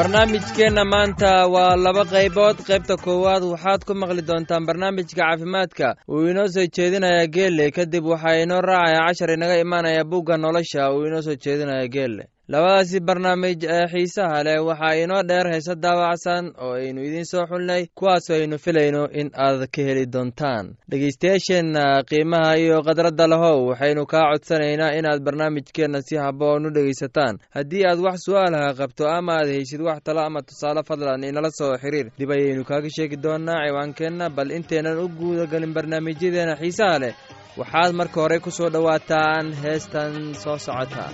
barnaamijkeenna maanta waa laba qaybood. Qaybta koowaad waxaad ku maqli doontaan barnaamijka caafimaadka. Uu inoo soo jeedinaya geelle kadib waxaa inoo raacaya cashar inaga imaanaya bugga nolosha. Uu inoo soo jeedinaya geelle labadaasi barnaamij ee xiisaha leh waxaa inoo dheer heese daawacsan oo aynu idiin soo xulnay kuwaasoo aynu filayno in aad ka heli doontaan. Dhegeystayaasheenna qiimaha iyo khadradda lahow waxaynu kaa codsanaynaa inaad barnaamijkeenna si habboon u dhegaysataan. Haddii aad wax su'aalaha qabto ama aad haysid wax talo ama tusaale fadlan inala soo xiriir dib ayaynu kaaga sheegi doonaa ciwaankeenna bal intaynan u guudagelin barnaamijyadeena xiisaha leh. Waxaad marka hore ku soo dhowaataan heestan soo socota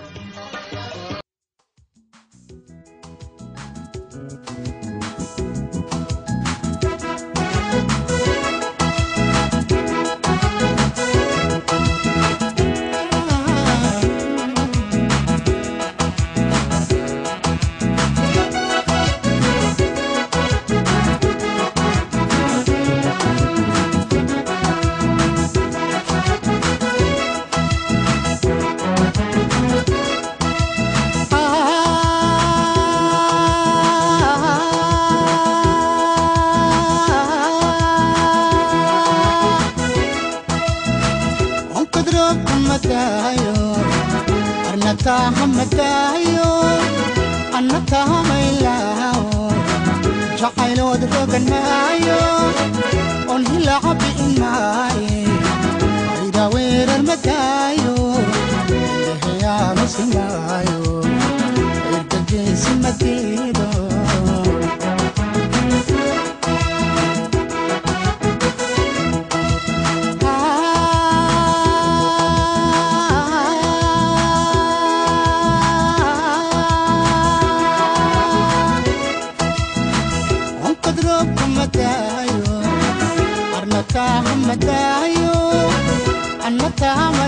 jacaylood rogan maayo on hilaca bi'in maaye ayda weerar madaayo eheyaanu simaayo irgageysi madiido jacaylood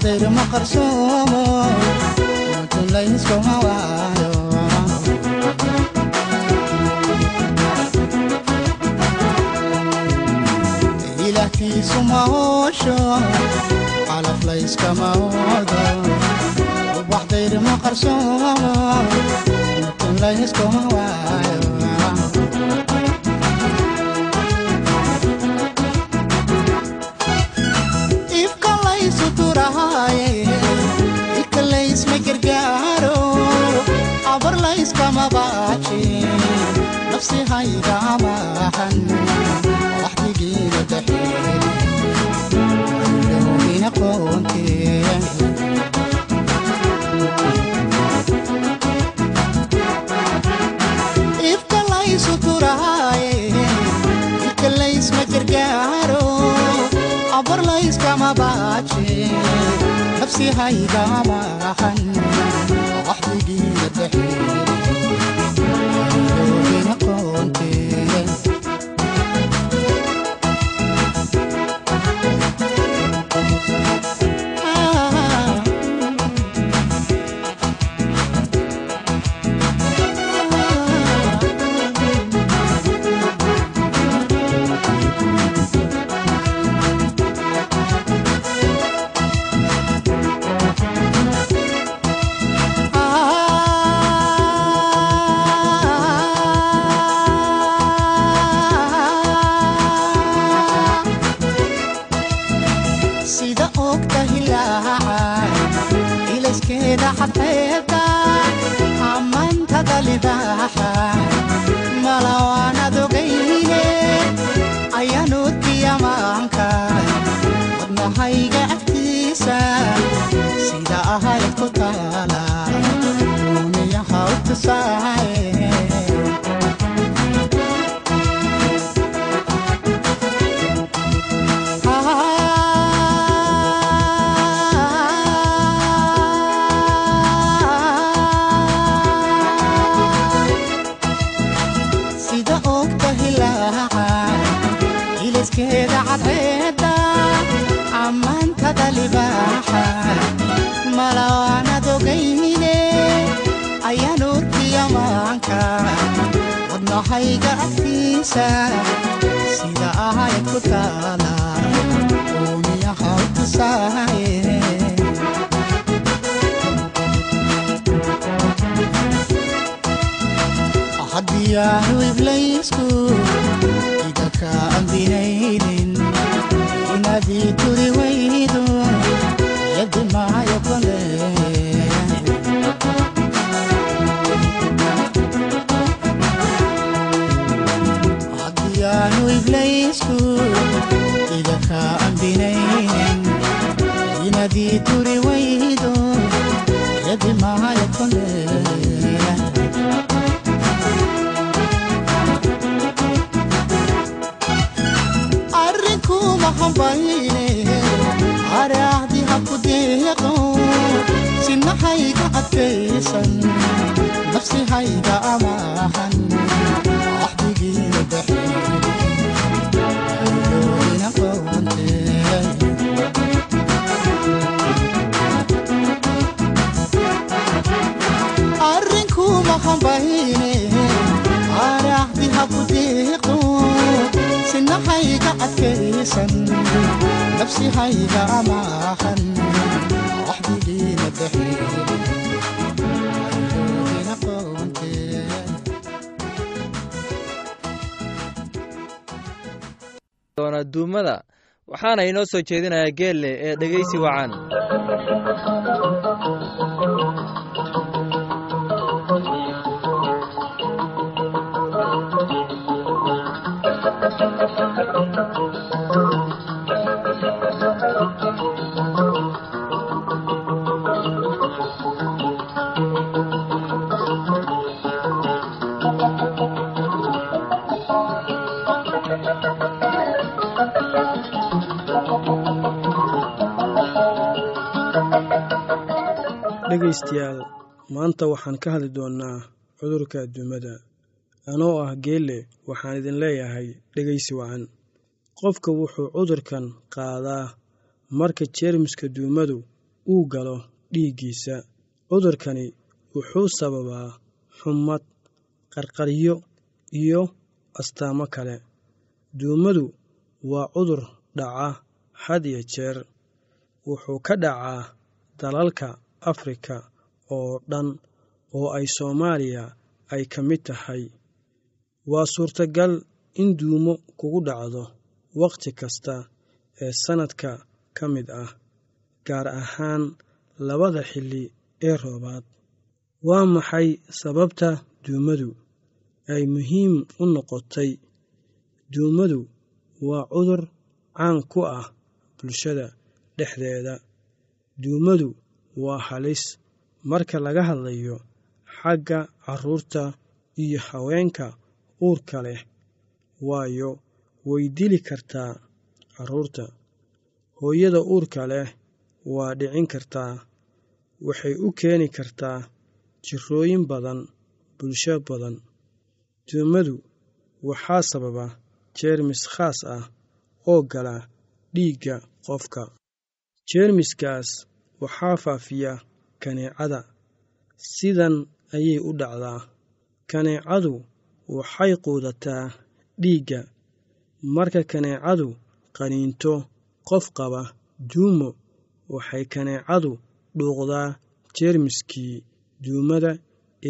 ubaxdayr ma qarsoomo utulayskuma waayo ilahtiisu ma oosho calaf layskama oodo ubaxdayr ma qarsoomo utulayskuma waayo layskama baaji nafsi haygamahan waxdigiina daxeelina wadnahayga agtiisa sida ahayd ku taala uumiyaha tusaaye haddii aanu iblaysku iga ka ambinaynin inadii turi haddii aanu iblaysku iga ka ambinaynin inadii turi waydo yadi maayo kole arrinkuma hambayne araahdi haku deeqo sinahayga adkaysan nafsihayga amaahan axdigiina daxeeyoina qoonte arrinkuma hambayne araahdi doona duumada waxaana inoo soo jeedinayaa geelle ee dhegaysi wacan dhegaystayaal maanta waxaan ka hadli doonnaa cudurka duumada anoo ah geelle waxaan idin leeyahay dhegaysi wacan. Qofka wuxuu cudurkan qaadaa marka jeermiska duumadu uu galo dhiiggiisa. Cudurkani wuxuu sababaa xumad qarqaryo iyo astaamo kale. Duumadu waa cudur dhaca had iyo jeer. Wuxuu ka dhacaa dalalka afrika oo dhan oo ay soomaaliya ay ka mid tahay waa suurtagal in duumo kugu dhacdo wakhti kasta ee sannadka ka mid ah gaar ahaan labada xilli ee roobaad. Waa maxay sababta duumadu ay muhiim u noqotay? Duumadu waa cudur caan ku ah bulshada dhexdeeda. Duumadu waa halis. Marka laga hadlayo xagga carruurta iyo haweenka uurka leh waayo way dili kartaa carruurta hooyada uurka leh waa dhicin kartaa. Waxay u keeni kartaa jirrooyin badan bulsho badan. Duumadu waxaa sababa jeermis khaas ah oo gala dhiigga qofka. Jeermiskaas waxaa faafiya kaneecada. Sidan ayay u dhacdaa. Kaneecadu waxay quudataa dhiigga. Marka kaneecadu qaniinto qof qaba duumo waxay kaneecadu dhuuqdaa jeermiskii duumada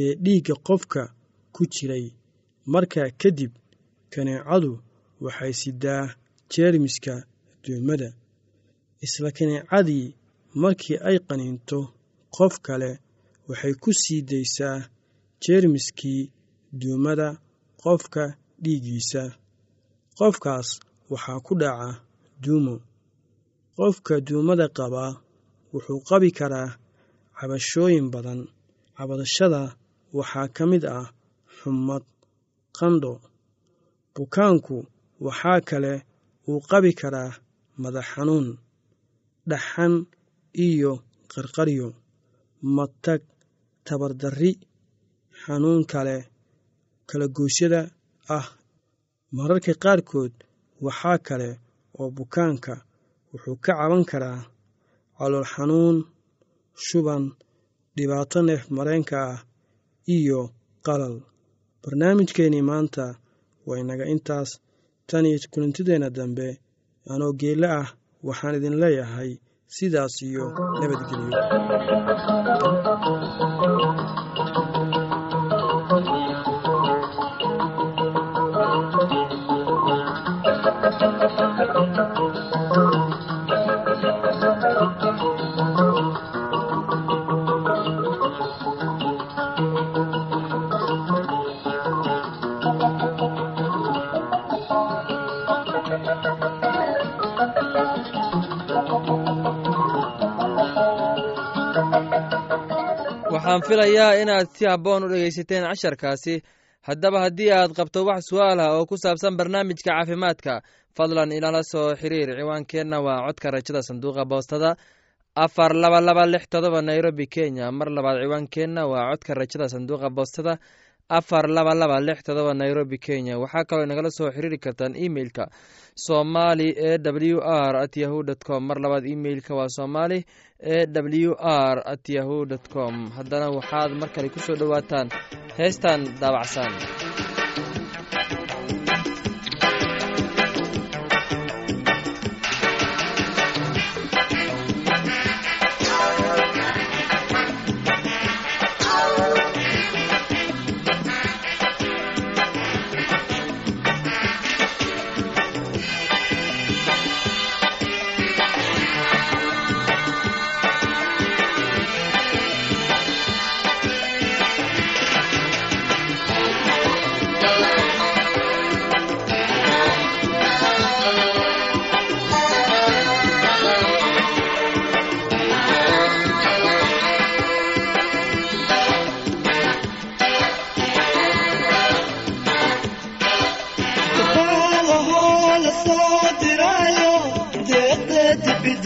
ee dhiigga qofka ku jiray. Markaa kadib kaneecadu waxay sidaa jeermiska duumada. Isla kaneecadii markii ay qaniinto qof kale waxay ku sii daysaa jeermiskii duumada qofka dhiiggiisa. Qofkaas waxaa ku dhaca duumo. Qofka duumada qabaa wuxuu qabi karaa cabashooyin badan. Cabadashada waxaa ka mid ah xumad qandho. Bukaanku waxaa kale uu qabi karaa madax xanuun dhaxan iyo qarqaryo matag tabardarri xanuun kale kalagoosyada ah. Mararka qaarkood waxaa kale oo bukaanka wuxuu ka caban karaa calool xanuun shuban dhibaato neef mareenka ah iyo qalal. Barnaamijkeennii maanta waa inaga intaas. Tan iyo kulantideenna dambe anoo geelle ah waxaan idin leeyahay sidaas iyo nabadgelyo waxaan filayaa inaad si habboon u dhegaysateen casharkaasi. Haddaba haddii aad qabto wax su'aal ah oo ku saabsan barnaamijka caafimaadka fadlan ilala soo xiriir. Ciwaankeenna waa codka rajada sanduuqa boostada afar laba laba lix todoba nairobi kenya. Mar labaad ciwaankeenna waa codka rajada sanduuqa boostada afar laba laba lix todoba nairobi kenya. Waxaa kaloo inagala soo xiriiri kartaan emeilka somali e w r at yahu dt com. Mar labaad emeilka waa somali e w r at yahu dt com. Haddana waxaad mar kale ku soo dhowaataan heestan daabacsan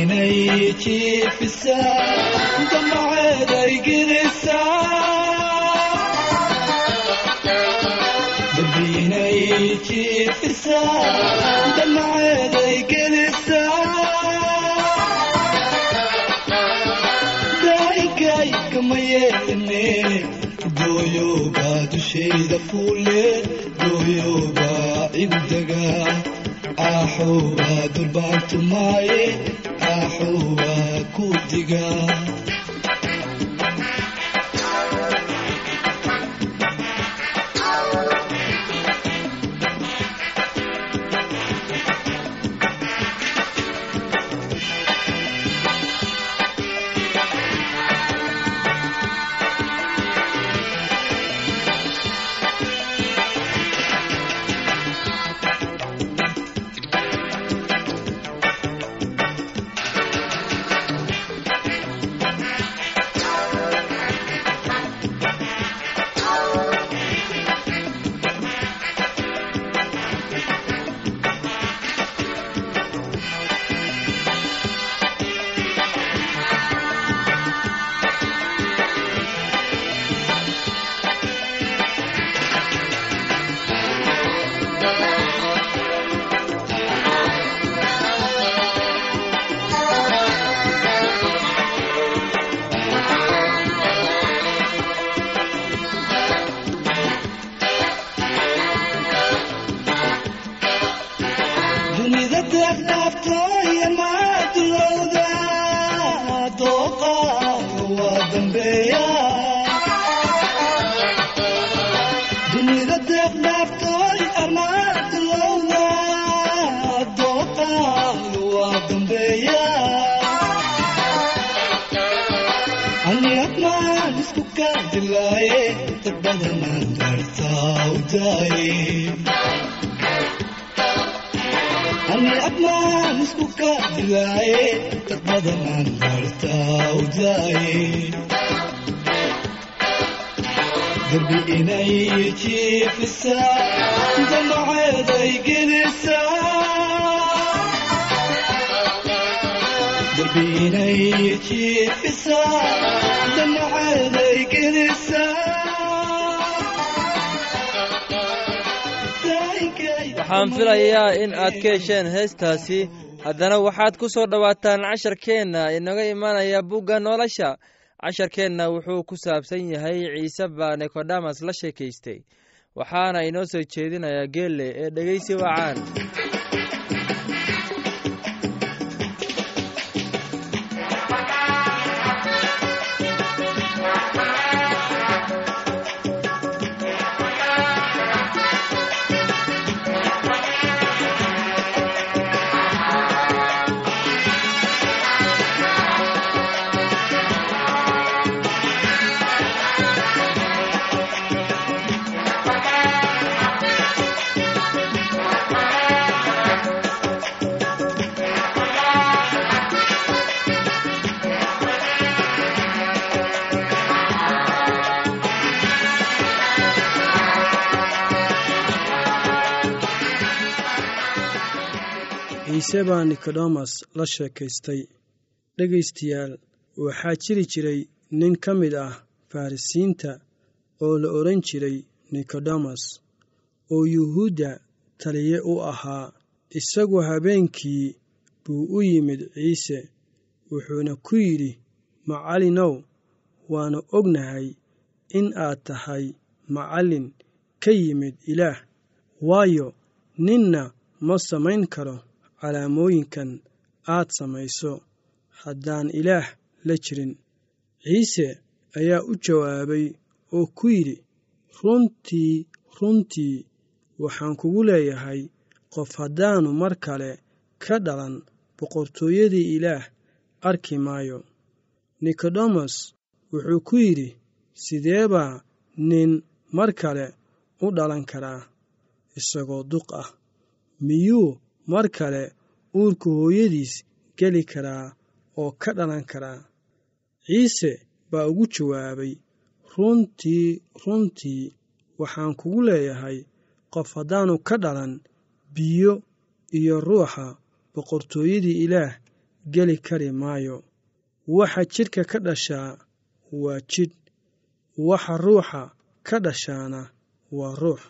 inay jiifisa damaceed ayginaysa dabinay jiifisa damaceed ayginaysa daagaykama yeelne dooyoga dushayda fuule dooyoga cibdaga axoga durbaantumaaye waa xuwa ku diga. badan kartaa u tahay ani abmaan isku kaadilaaye dad badan aan kartaa u tahay darbi inay jiifisaa damaceeday gelisaa darbiinay jiifisaa damaceeday gelisaa waxaan filayaa in aad ka hesheen heestaasi. Haddana waxaad ku soo dhowaataan casharkeenna inaga imaanaya bugga nolosha. Casharkeenna wuxuu ku saabsan yahay ciise baa nikodamas la sheekaystay. Waxaana inoo soo jeedinayaa geelle ee dhegeysi wacaan ciise baa nikodemas la sheekaystay dhegaystayaal waxaa jiri jiray nin ka mid ah farrisiinta oo la odhan jiray nikodemas oo yuhuudda taliye u ahaa isagu habeenkii buu u yimid ciise wuxuuna ku yidhi macallinow waannu ognahay in aad tahay macallin ka yimid ilaah waayo ninna ma samayn karo calaamooyinkan aad samayso haddaan ilaah la jirin. Ciise ayaa u jawaabay oo ku yidhi runtii runtii waxaan kugu leeyahay qof haddaannu mar kale ka dhalan boqortooyadii ilaah arki maayo. Nikodemas wuxuu ku yidhi sidee baa nin mar kale u dhalan karaa isagoo duq ah? Miyuu mar kale uurka hooyadiis geli karaa oo ka dhalan karaa. Ciise baa ugu jawaabay runtii runtii waxaan kugu leeyahay qof haddaannu ka dhalan biyo iyo ruuxa boqortooyadii ilaah geli kari maayo. Waxa jidhka ka dhashaa waa jidh waxa ruuxa ka dhashaana waa ruux.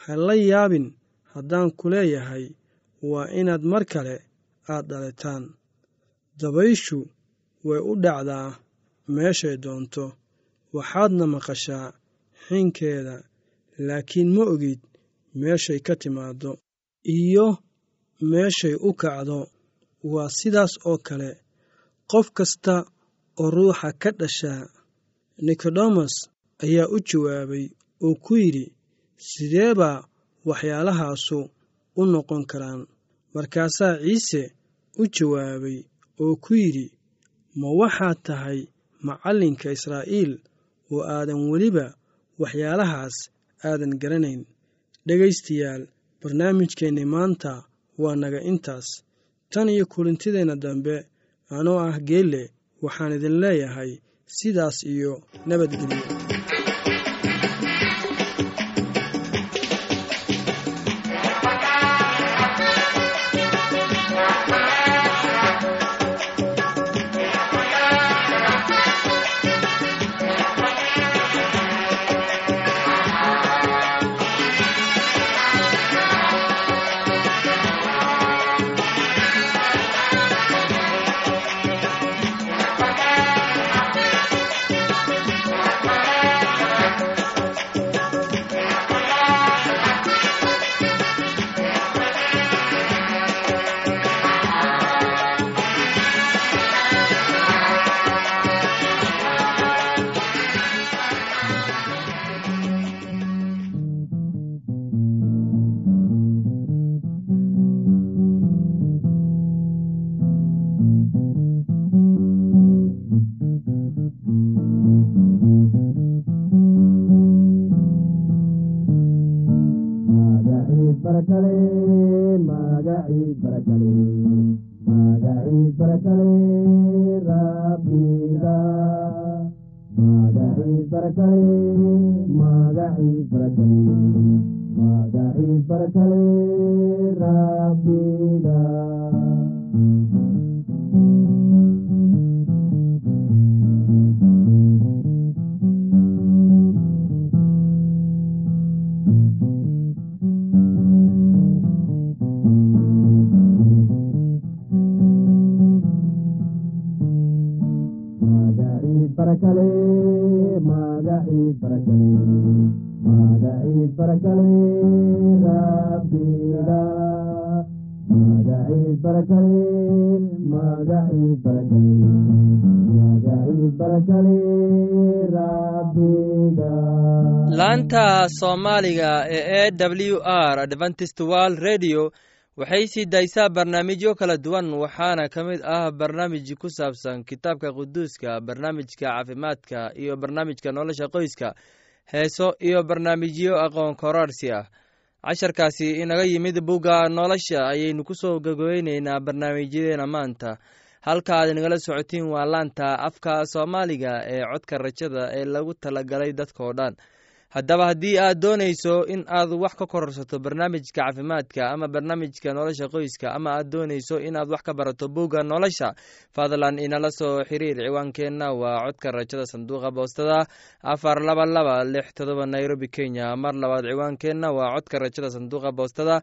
Ha la yaabin haddaan ku leeyahay waa inaad mar kale aad dhalitaan dabayshu way u dhacdaa meeshay doonto. Waxaadna maqashaa xinkeeda laakiin ma ogid meeshay ka timaaddo iyo meeshay u kacdo. Waa sidaas oo kale. Qof kasta oo ruuxa ka dhashaa nikodemas ayaa u jawaabay oo ku yidhi sidee baa waxyaalahaasu u noqon karaan. Markaasaa ciise u jawaabay oo ku yidhi ma waxaad tahay macallinka israa'iil oo aadan weliba waxyaalahaas aadan garanayn? Dhegaystayaal barnaamijkeenni maanta waa naga intaas. Tan iyo kulintideenna dambe anoo ah geelle waxaan idin leeyahay sidaas iyo nabadgelyo magaciis barakale rabbiga magaciis soomaaliga ee e w r adventist world radio waxay sii daysaa barnaamijyo kala duwan waxaana ka mid ah barnaamij ku saabsan kitaabka quduuska barnaamijka caafimaadka iyo barnaamijka nolosha qoyska heeso iyo barnaamijyo aqoon koraarsi ah. Casharkaasi inaga yimid bugga nolosha ayaynu ku soo gogoweyneynaa barnaamijyadeena maanta. Halka aad inagala socotiin waa laanta afka soomaaliga ee codka rajada ee lagu talagalay dadkao dhan haddaba haddii aad doonayso in aad wax ka kororsato barnaamijka caafimaadka ama barnaamijka nolosha qoyska ama aad doonayso inaad wax ka barato bugga nolosha fadlan inala soo xiriir. Ciwaankeenna waa codka rajada sanduuqa boostada afar laba laba lix todoba nairobi kenya. Mar labaad ciwaankeenna waa codka rajada sanduuqa boostada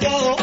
go.